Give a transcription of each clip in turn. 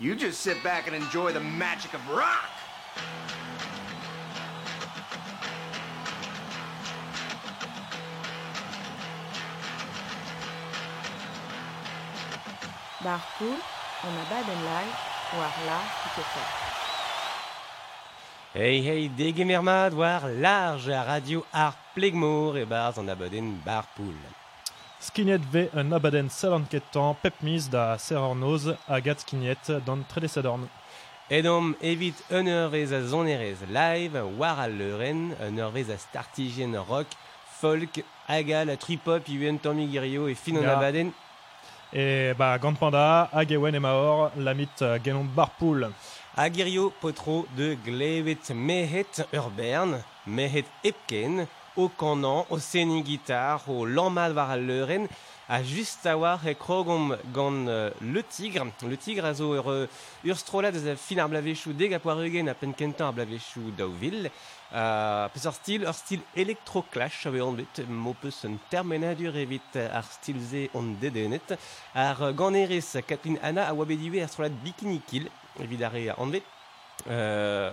You just sit back and enjoy the magic of rock. Barpool, on a baden live, war Hey hey, degemermad war large à radio ar plegmour e barz an abaden barpool. Ve un abaden salanketan pep mis da serornoz agat skignet dans tredesadorn. Edom evit un eurvez a zonerez live, war a leuren, un eurvez a startigen rock, folk, agal tripop, yuen Tommy Girio e fin an Ya. abaden. Et bah Gant Panda, Agewen et Mahor, lamit uh, genon Barpool. Agirio potro de glevet mehet urbern, mehet epken, kanan, o seni gitar, o lamad war leuren, a just a war e krogom gant euh, le tigre. Le tigre a zo ur, ur strolad eus a fin ar blavechou deg a poarugen a penkentan ar blavechou daouvil. Uh, peus ar stil, ur stil electroclash a an bet, mo peus un evit ar stil ze on. Ar Kathleen Anna a wabediwe ar strolad bikini kill, evidare an bet. Euh,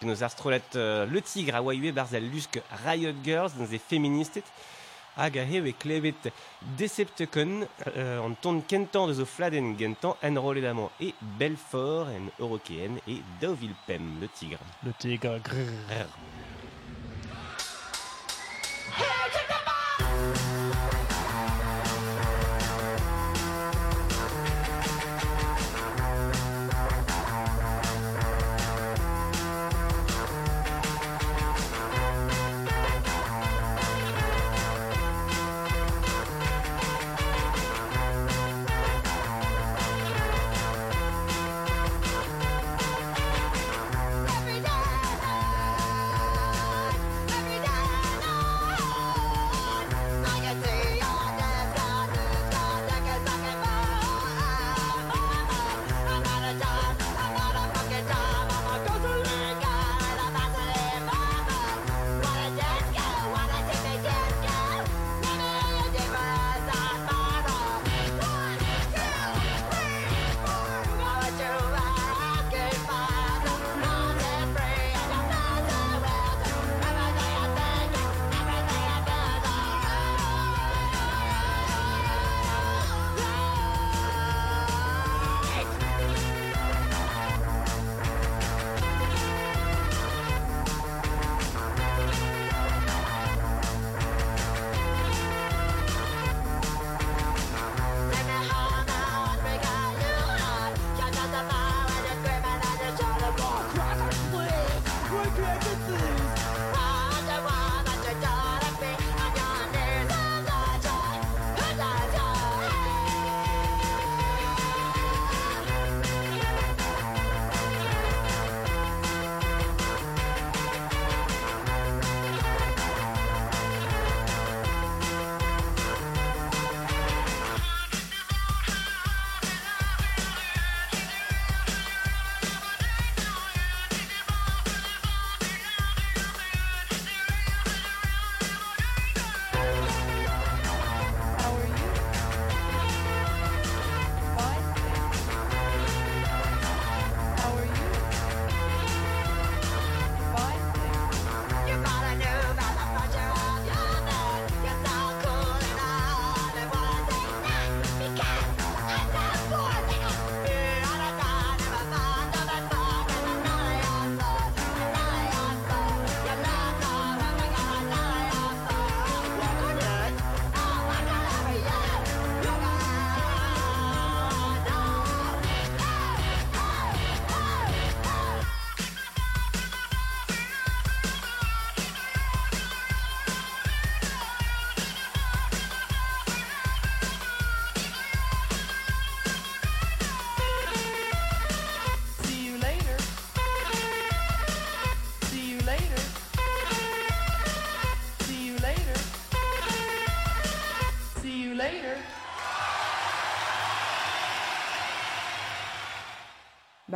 penaos ar strolet euh, le tigre a oaie barz al lusk Riot Girls dans e feministet hag a heu e klevet Decepticon euh, an ton kentan de zo fladen gentan enroledamant e Belfort en Eurokeen e Deauville Pem, le tigre. Le tigre, grrr.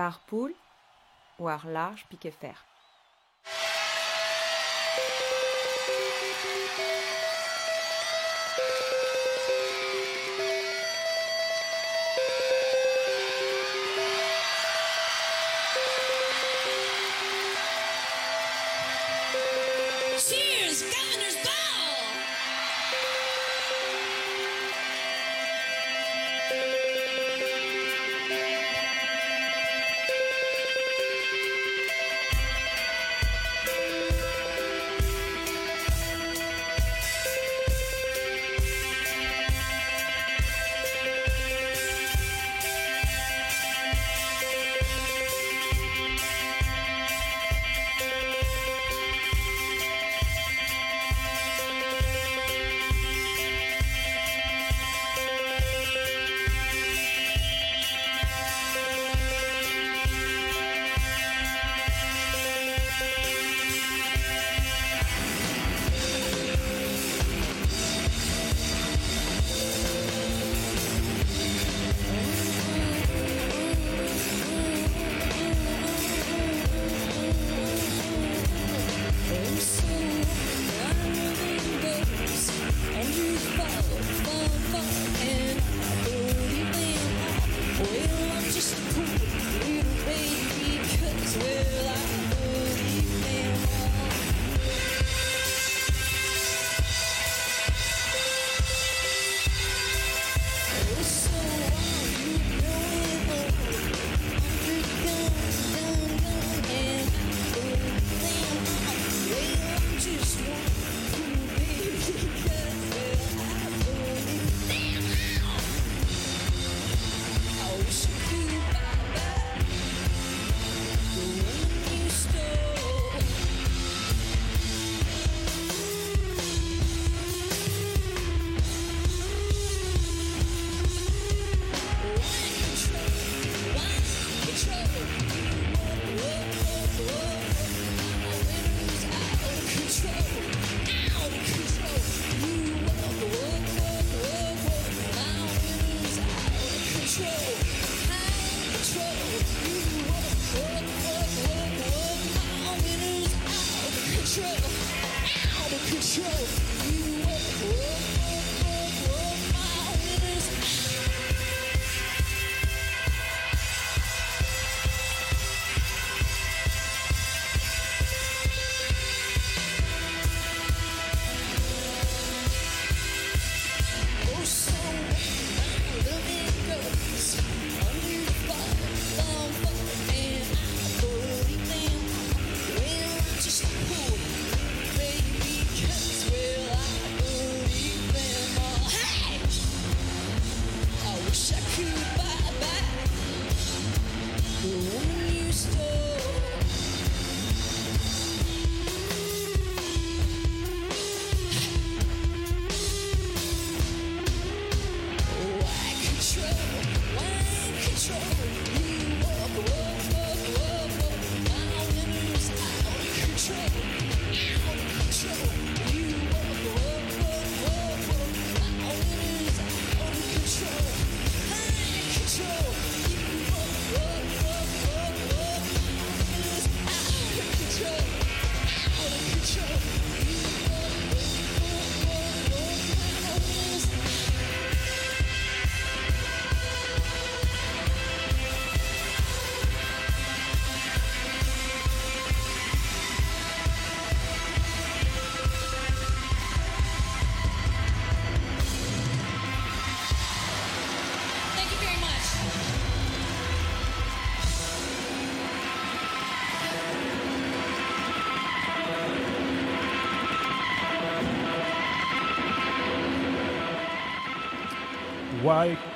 Barpool, war large piquet fer.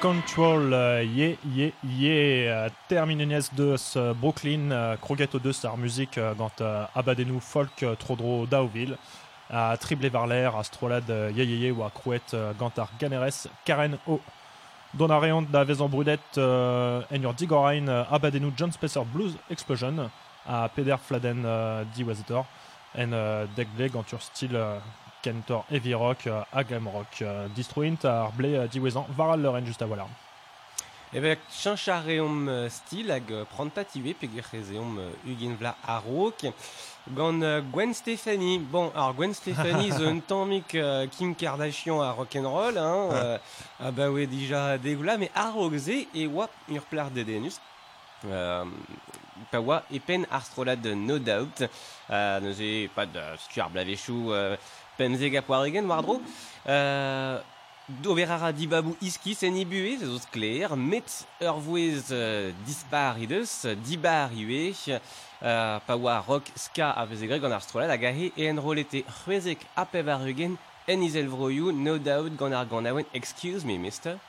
Control, uh, yeah, yeah, yeah. Terminez de Brooklyn, uh, Kroget 2 star musique uh, gant uh, abadenou folk uh, trodro daouville. A trible varler, astrolad uh, ye ye ye ou a crouet uh, gant ar ganeres Karen O. Don a reont da vezan brudet uh, en ur digorain abadenou John Spencer Blues Explosion a peder fladen di wazetor en uh, degle gant ur stil uh, Kentor Heavy Rock uh, a Glam Rock. Uh, Distruint ar ble uh, diwezan varal leuren just a voilà. Evel chanchareom uh, stil hag uh, prantatiwe pe gerezeom uh, ugin vla arok gant Gwen Stefani. Bon, alors Gwen Stefani zo un tammik Kim Kardashian a rock'n'roll, hein, uh, ah bah ouais, déjà dégoula, mais arok ze e oa ur plar dedenus. Euh, pa oa epen ar strolad no doubt. Uh, neuze pas de stuar blavechou uh, pemzeg a poar egen war dro. Euh, Dober ara dibabou iski sen ibuez ez zoz kler, met ur vouez euh, dispar idez, dibar iue, euh, pa oa rock ska a veze greg gant ar strolad hag ahe e enrolete c'hwezek apev ar ugen en izel vroioù, no doubt gant ar gant awen, excuse me mister.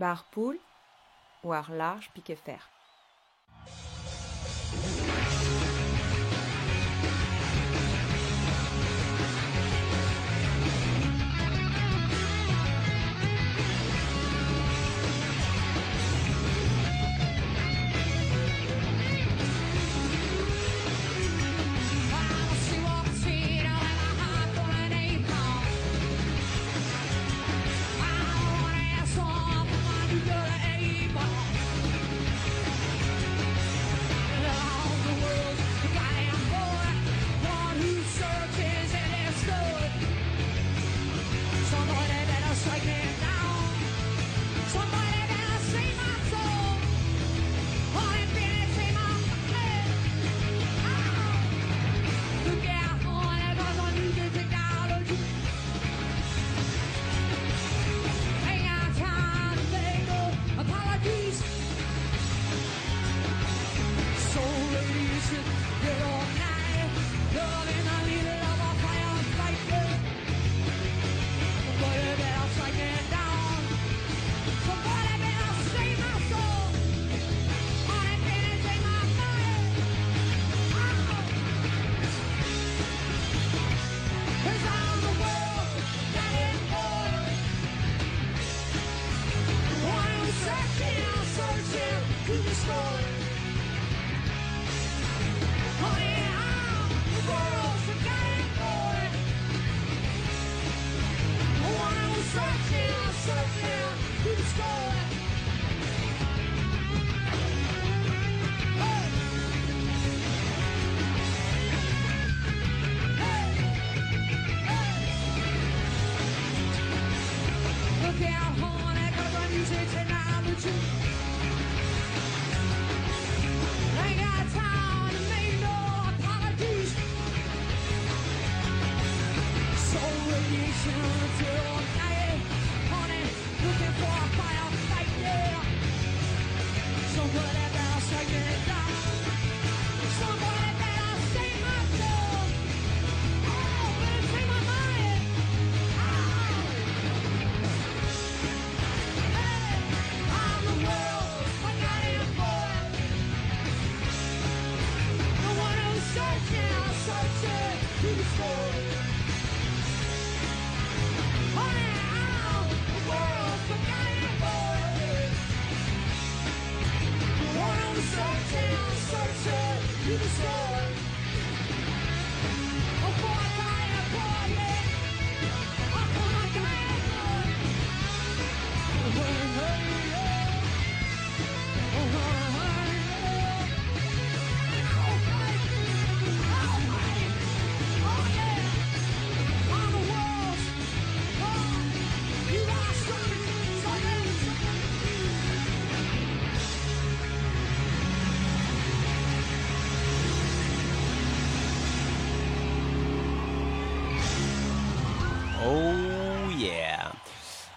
Bar poule ou ar large piqué fer.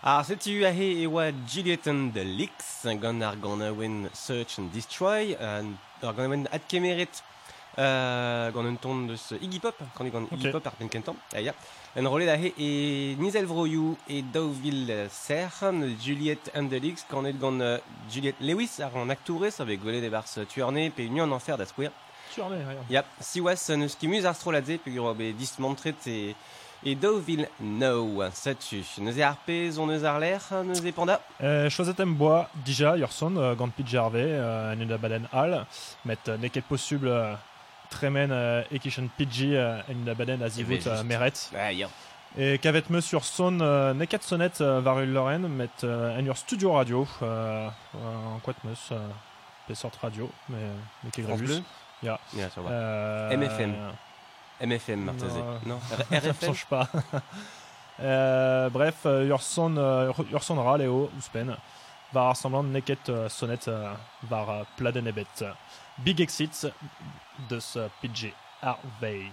Ar setu a he e oa Juliet and the Licks gant ar gant a win Search and Destroy an ar gant a win ad kemeret uh, gant un ton deus Iggy Pop gant gant Iggy. Pop ar penkentam aia en rolet a he e Nizel Vroioù e Dauville Serre Juliet and the Licks gant et gant uh, Juliet Lewis ar an aktourez ave gwelet e bars tuerne pe union an enfer da skouer Tu en es, regarde. Ya, siwas neus kimuz ar stroladze pe gero be dismantret e e Deauville no satu. Neus e arpe, zon neus ar ler, neus e panda. Euh, Choisetem bois, déjà, Yorson, euh, gant Gervais, euh, en da baden hall, met euh, neket possible euh, tremen euh, ekishan Pidgey euh, en da baden a zivut juste. euh, meret. Ah. Et kavet me sur son euh, neket sonnet euh, varul Lorraine, met euh, en ur studio radio, euh, euh, en quat meus, euh, pe sort radio, mais mais. Bleu Ya. Sur va. Euh, MFM. MFM, Martezé. Non. Non, R- Ça RFM change pas. Euh, bref, euh, Urson, euh, Urson Ra, Léo, Ouspen, va rassemblant neket sonnet var pladenebet. Big Exit de ce PG Harvey.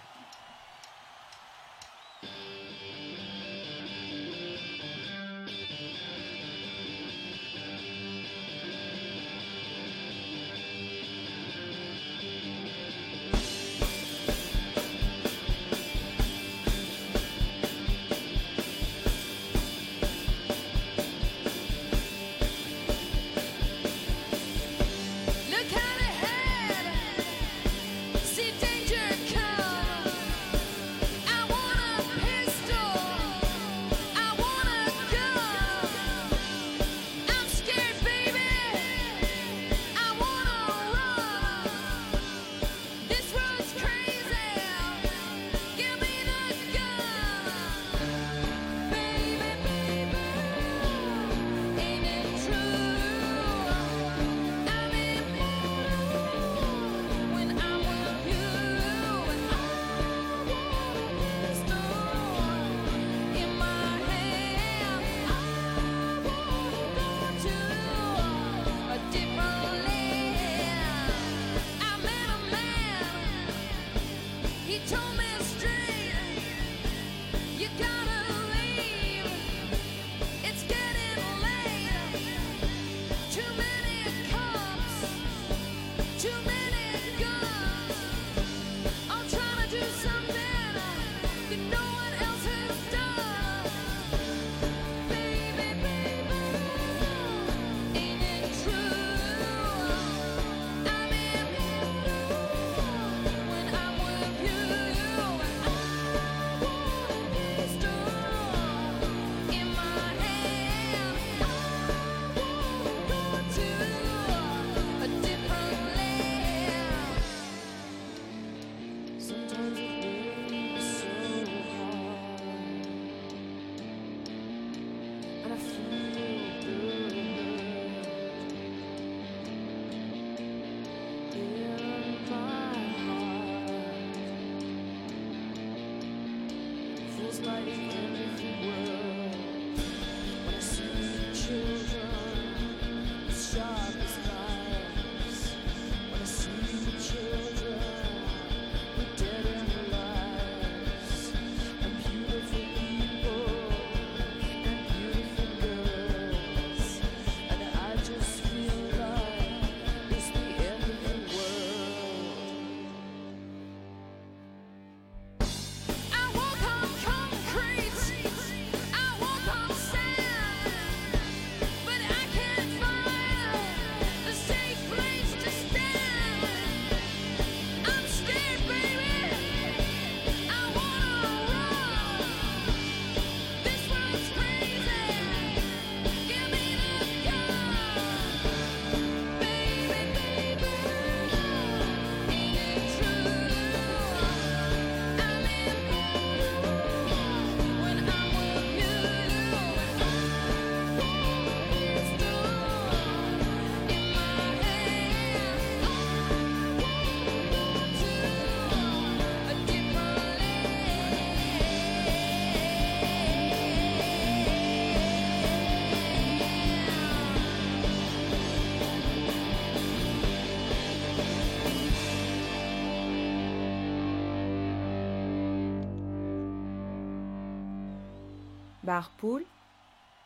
Barre poule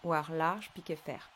ou ar large piqué fer.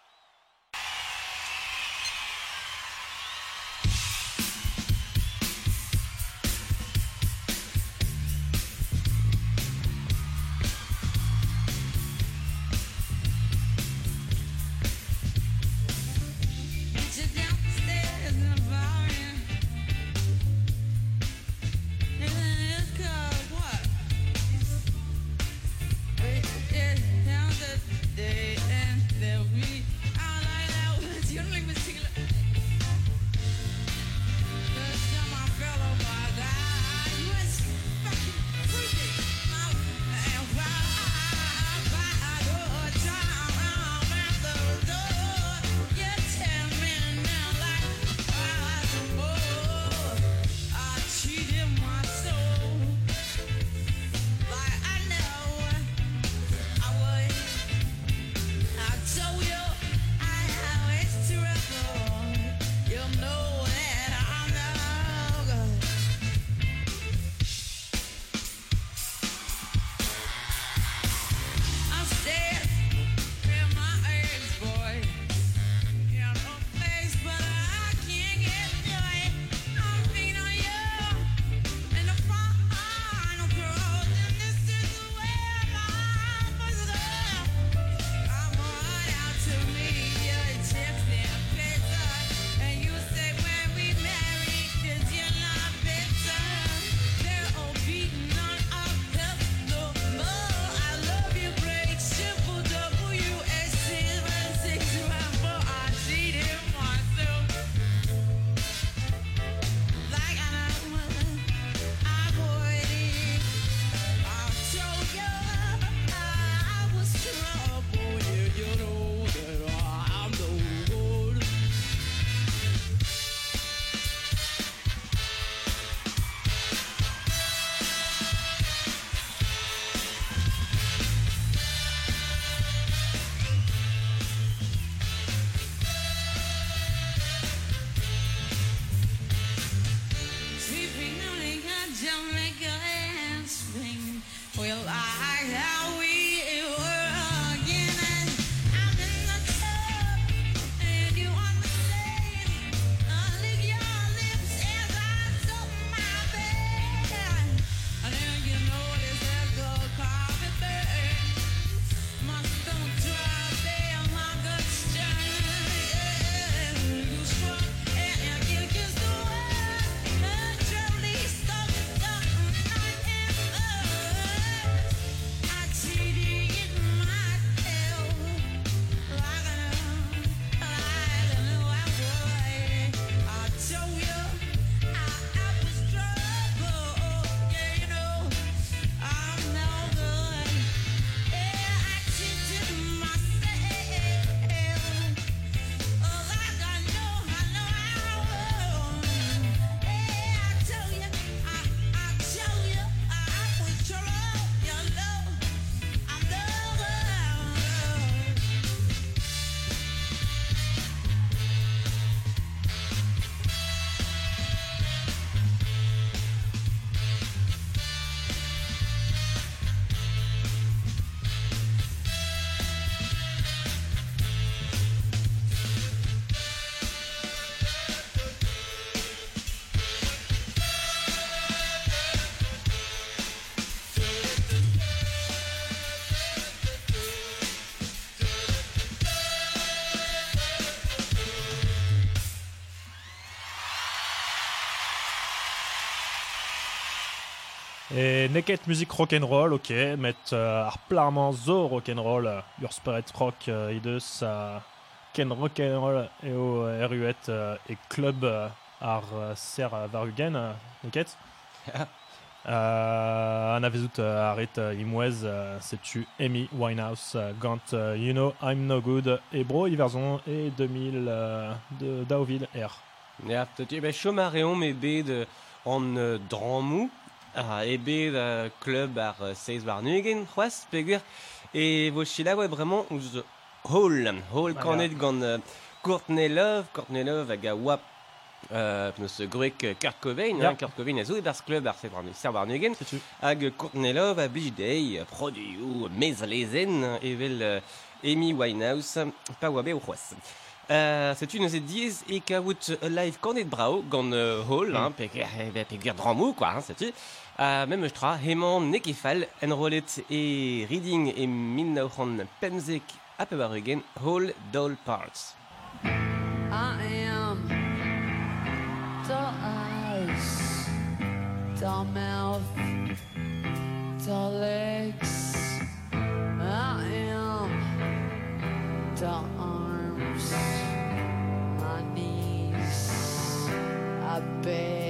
Et neket musique rock'n'roll, ok, met plarman zo rock'n'roll, euh, ur spirit rock ideus a ken rock'n'roll eo eruet euh, e club euh, ar euh, ser euh, varugen, euh, neket euh, An avezout euh, aret euh, imouez, euh, setu Amy Winehouse euh, gant You Know I'm No Good e bro iverzon e 2000 euh, de Daoville R. Ja, dat je bij Chomareon met bet an dramou, Ah, a ebe uh, club ar uh, seiz war nugen, c'hoaz, Pegur, e vo chilago ouais, vraiment, ouz hall, hall kanet gant uh, Courtney Love, Courtney Love hag a wap euh, penaos grek Kurt Cobain, yeah. hein, Kurt Cobain a zo e bars club ar seiz war nugen, hag Courtney Love a bijidei, produioù, mezlezen, evel uh, Amy Winehouse, pa oa be o c'hoaz. Euh, c'est une des 10 et kaout live kanet brao gant euh, hall, hein, peger, eh ben, dramou, quoi, hein, c'est-tu. Euh, même je tra, hemañ nekefal, enrolet et reading et minnaoran pemzek a pevarugen hall doll parts. I am the eyes, the mouth, the legs. I am the arms, I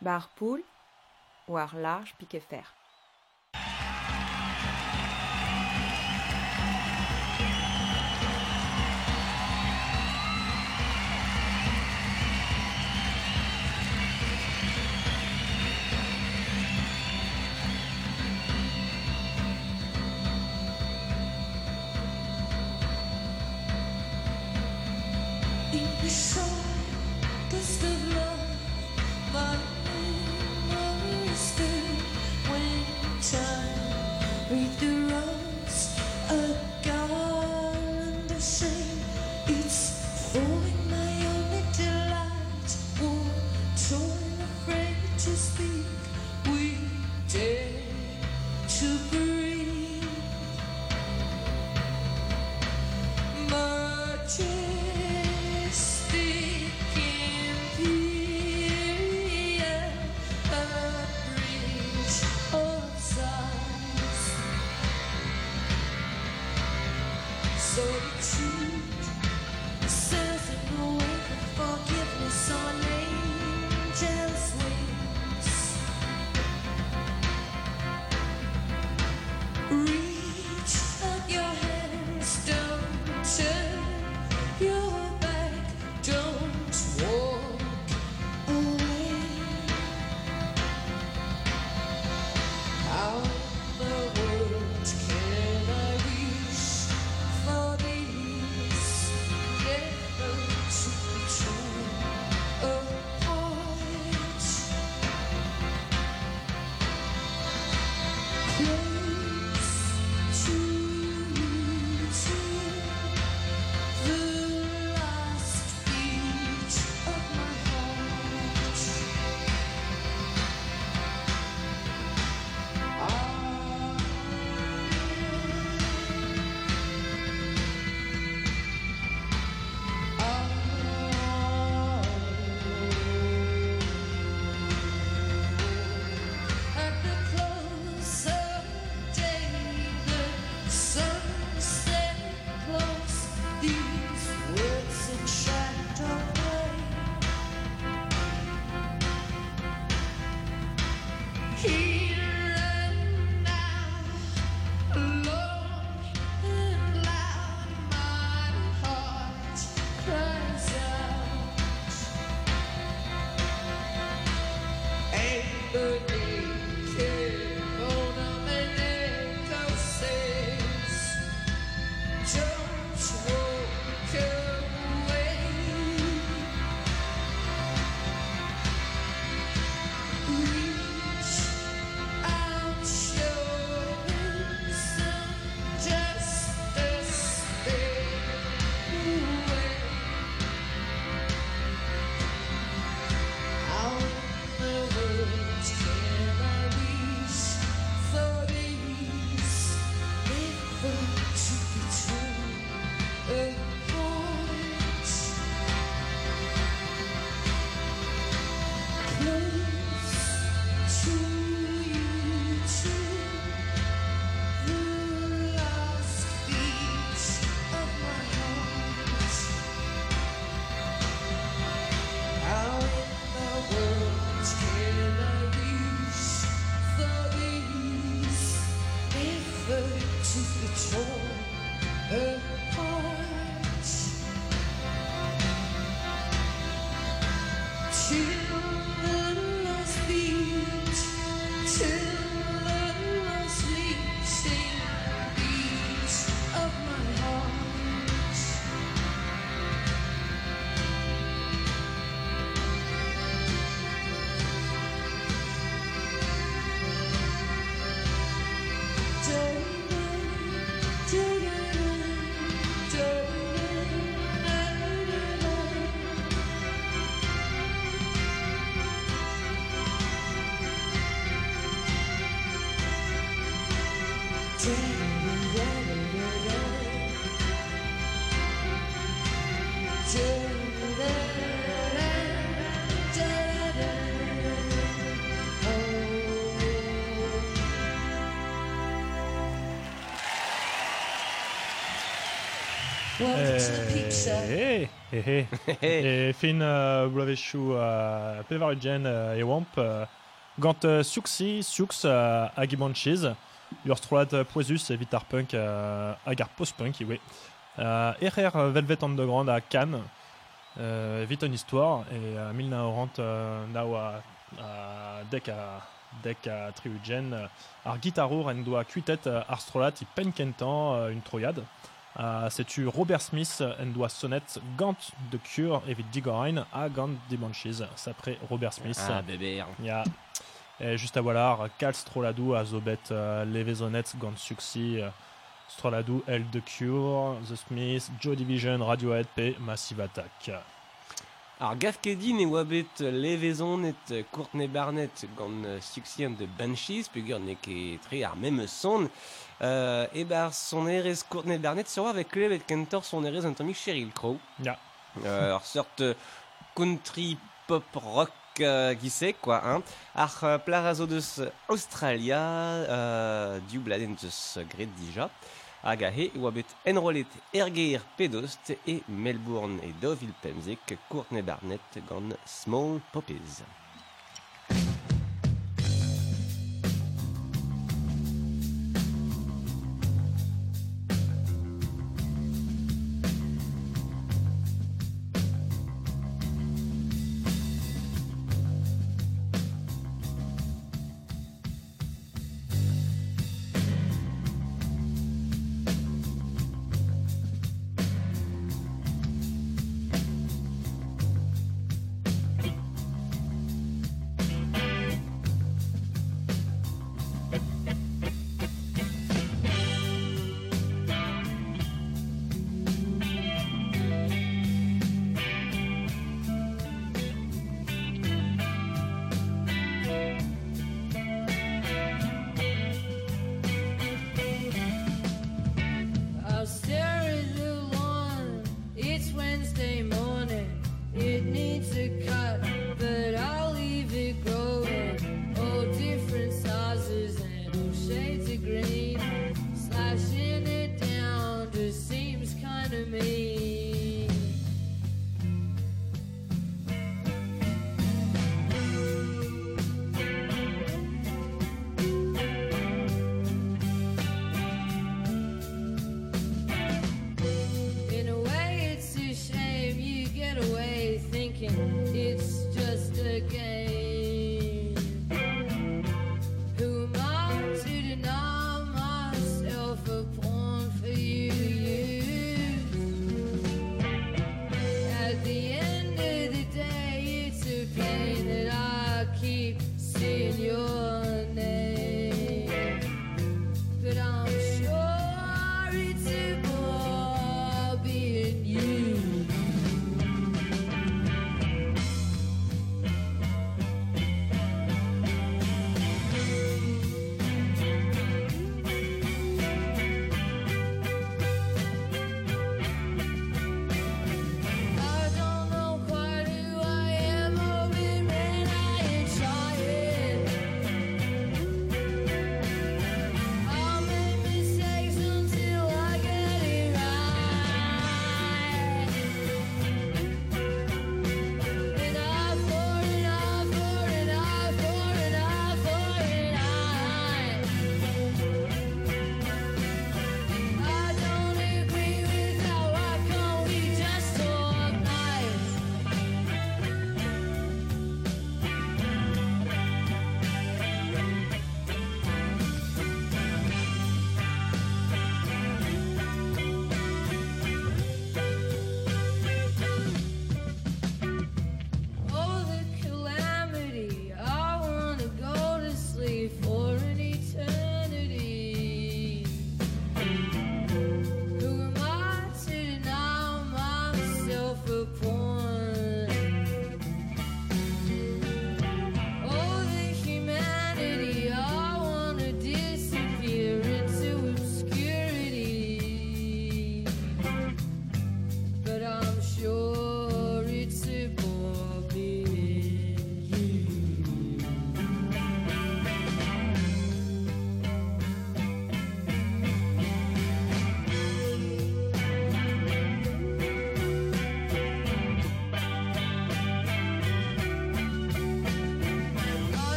Bar poule ou ar large piqué fer. for the truth. Surfing away the forgiveness on me. Eh, fin euh, euh, euh, wamp gant suxi sux uh, hag poesus vitar punk uh, post-punk iwe velvet underground a Cannes uh, histoire e uh, mil na orant uh, nao dek triugen ar guitarour en doa kuitet ar strolat i penkentan une troyade. C'est-tu Robert Smith en doit sonnet Gant de Cure et Digorein à Gant des Banshees. C'est après Robert Smith. Ah, bébé. Ja. Et juste à voilà, Cal Stroladou à Zobet euh, Levezonet Gant Suxi. euh, Stroladou, L de Cure, The Smith, Joe Division, Radiohead, P, Massive Attack. Alors, Gafkedin et Wabet levezon et Courtney Barnett gant succien de Banshees, pugur ne ket tre ar même son, euh, et bar son erez Courtney Barnett sur avec klevet kentor son erez un tomik Sheryl Crow. Euh, ar sorte euh, country pop rock euh, qui c'est quoi, hein. Ar euh, plarazo deus Australia, euh, du bladen deus gret dija. hag a he oa bet enrolet ergeir pedost e Melbourne e dovil pemzek Courtney Barnett gant Small Poppies.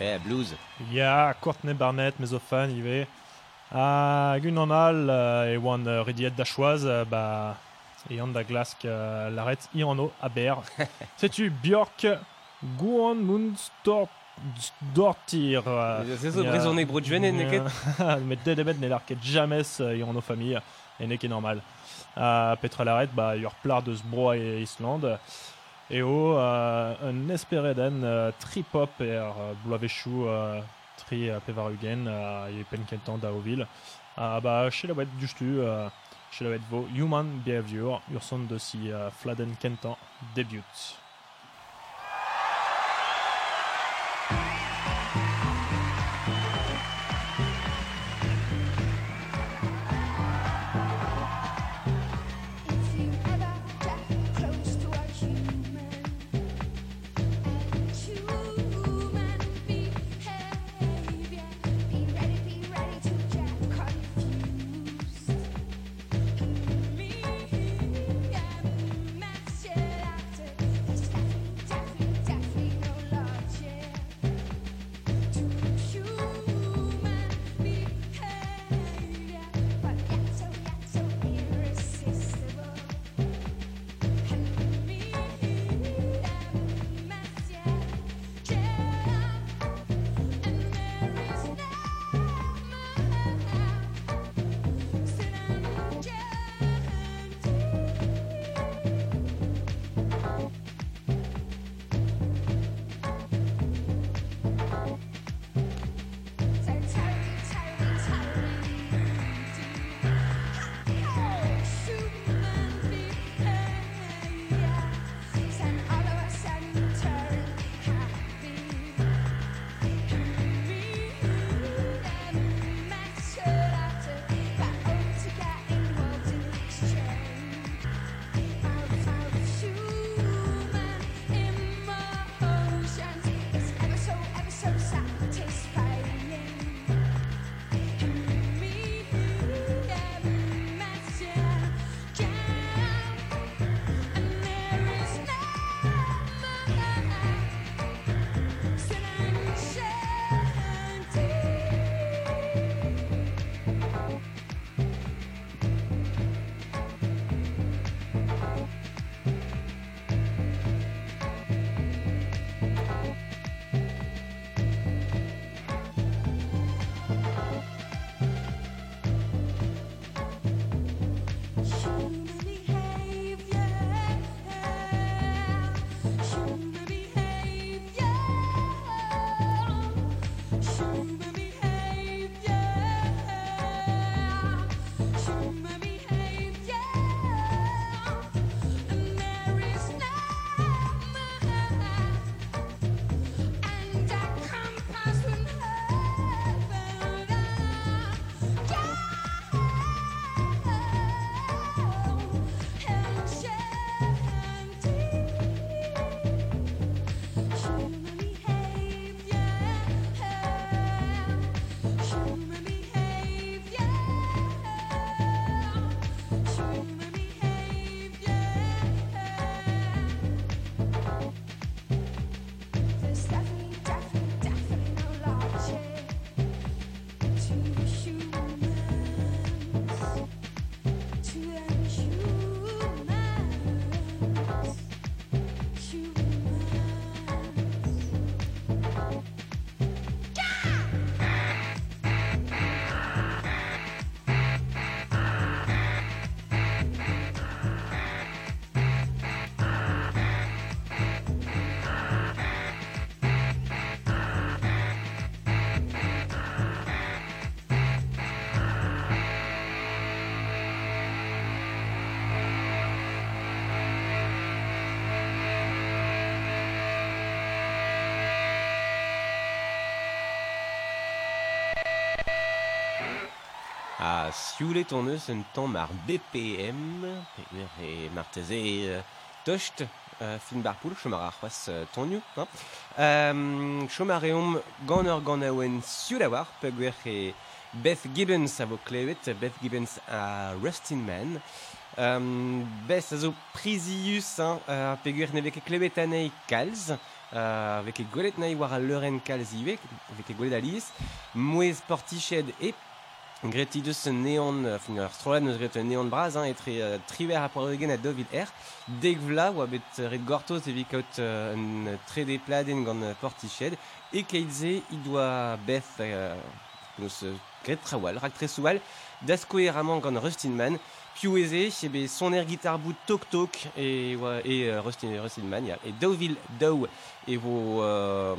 Eh, blues. Ja, Courtney Barnett, mezofan, ive. Hag un an all euh, e oan euh, rediet da choaz, euh, ba, e an da glask euh, laret i anno a ber. Setu Björk Guan Mundstor Dortir. C'est ça, brezhoneg brudjvenet, neket Met dedebet ne lar ket jamais i anno famille, e ne ket normal. Uh, petra laret, ba, ur plar deus bro e Island. E o, uh, un espereden uh, tri-pop er uh, bloavechou uh, tri pevarugen uh, e penkentan da ovil. Uh, ba, chez la wet justu, chez la wet vo Human Behavior, ur son de si fladen kentan debut. Tourneuse un temps mar BPM, e marteze euh, tocht, euh, fin bar poul, chomar ar c'hoaz euh, tonioù. Hein? Um, chomar eom gant ur gant aouen e Beth Gibbons a vo klevet, Beth Gibbons a Rustin Man. Um, Beth a zo prizius, hein, uh, pegur ne veke klevet anei kalz, uh, veke gwelet nahi war a leuren kalz ivek, veke gwelet aliz, mouez portiched e Gretidus neon, fin ur strollad neus gret neon braz, hein, etre uh, triver a poarogen a dovil er. Deg vla, oa bet ret gortoz e vikaut uh, un tre de pladen gant portiched. E keitze, i doa beth uh, neus uh, gret trawal, rak tre soual, dasko e ramant gant Rustin Man, piou eze, ebe son er gitar bout tok tok e, oa, e uh, Rustin, Rustin Man, ya. E dovil dou e vo euh,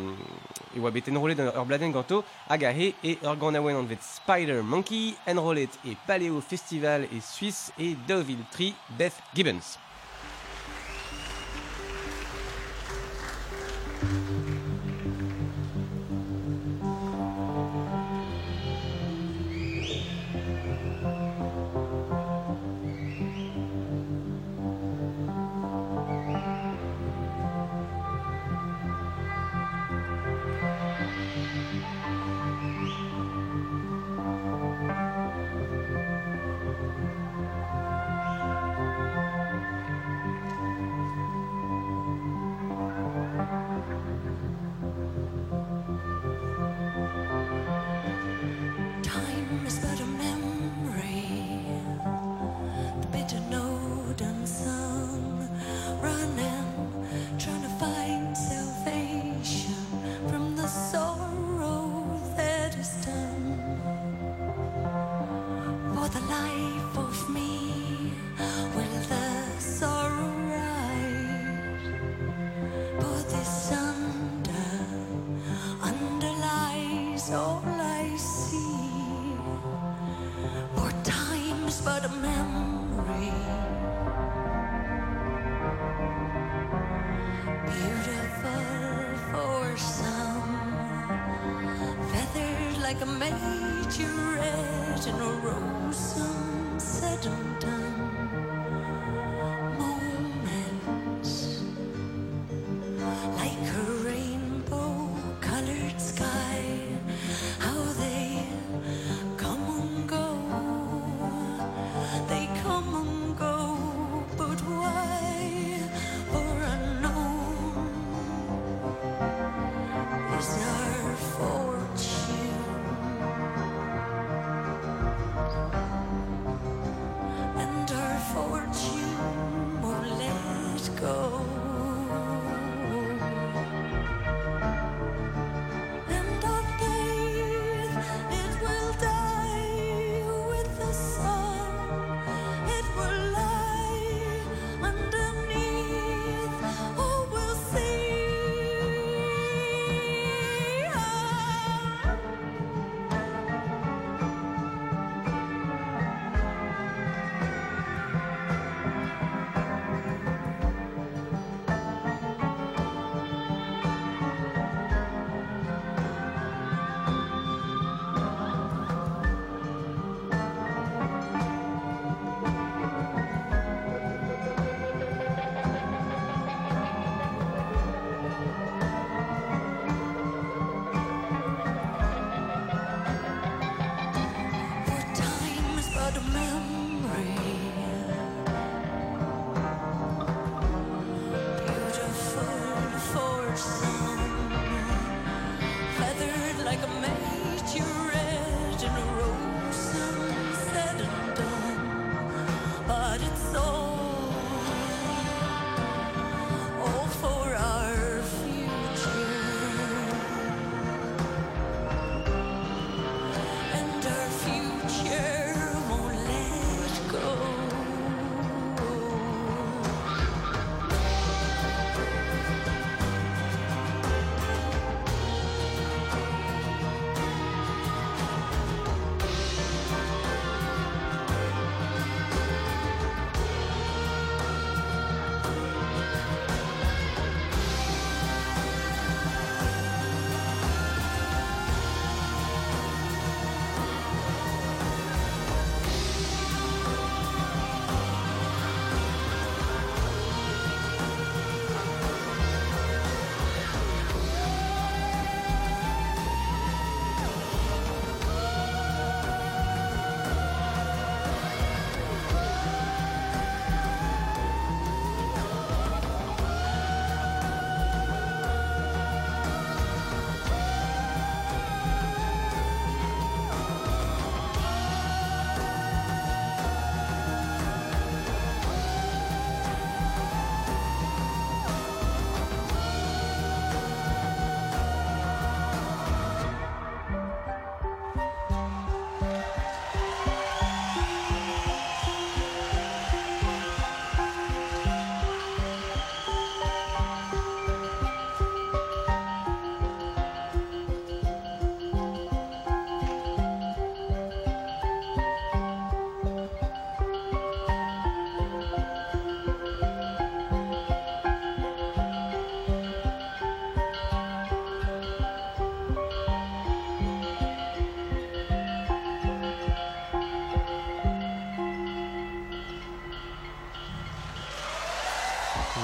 e oa bet enrolet ur bladen ganto hag a he e ur gant aouen an vet Spider Monkey enrolet e Paleo Festival e Suisse e Deauville Tri Beth Gibbons. Like a majorette in a rose said and done.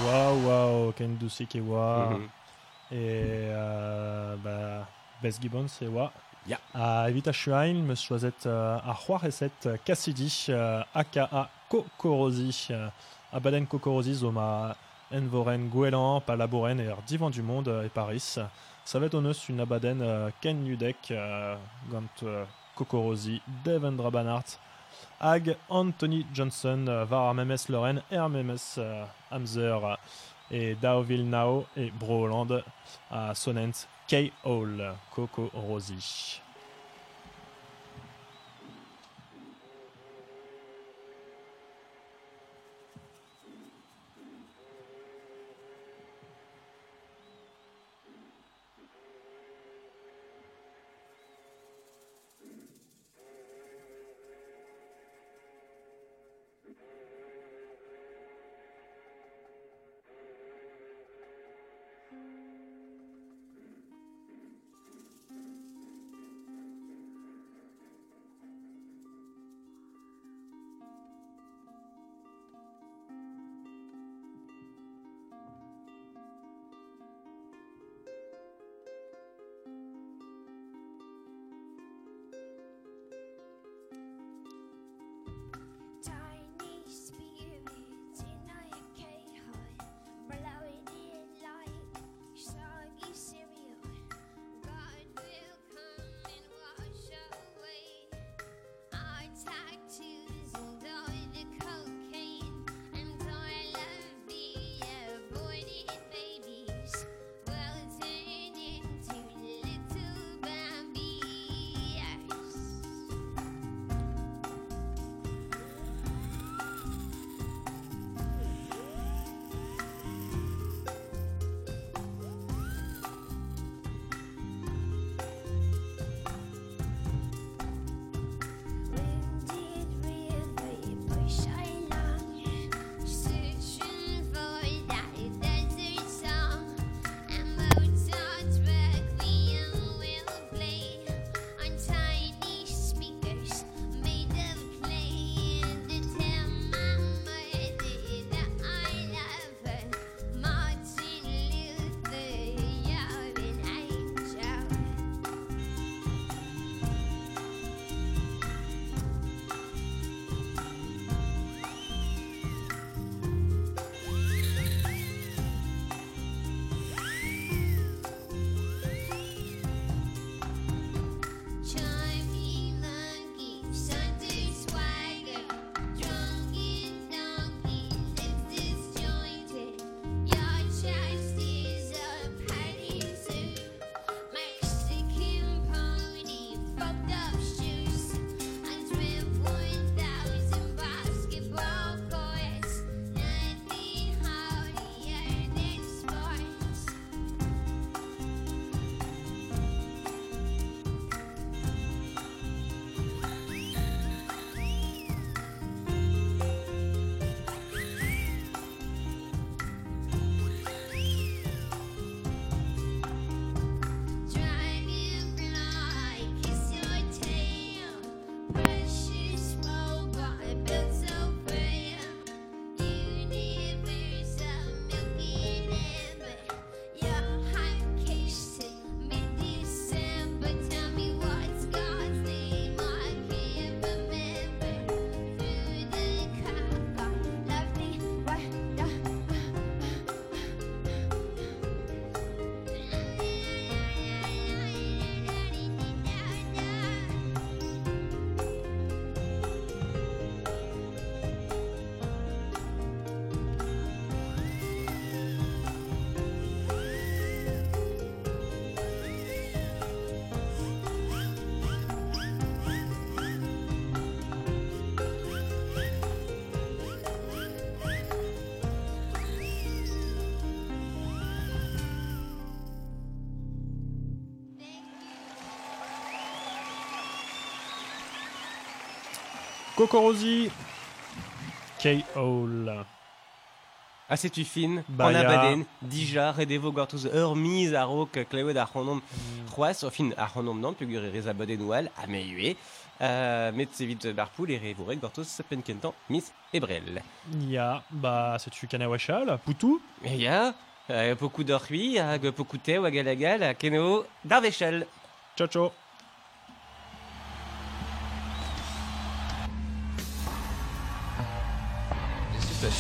Waouh, waouh, Ken Dusi qui est wa. Mhm. Et euh, bah, Bess Gibbons c'est wa. Ja. A evita me choisit euh, c'hoareset euh, Cassidy, euh, aka Kokorosi. Euh, a baden Kokorosi zo ma envoren gwelan, pa laboren er divan du monde euh, et Paris. Ça va être honnête une abaden Ken Nudek, gant Kokorosi, Devendra Banhart, Hag Anthony Johnson, euh, var ar memes Loren, er memes euh, Hamzer euh, et Daoville Nao et Bro Holland à Sonent K. Hall, Coco Rosie. Coco Rosie, K. Hall. Ah, c'est tu fin, Bah, en ya- abaden, dija, redevo gortuz ur miz a rok klewed ar c'honom c'hoaz, o fin ar c'honom nan, pugur rez abaden oual, a me ue, Euh, met evit barpoul ere vorek gortoz penkentan miss ebrel. Ya, ba, setu kanawachal, poutou? E ya, euh, pokou d'orhui hag pokou teo hag alagal a keno d'arvechal. Ciao, ciao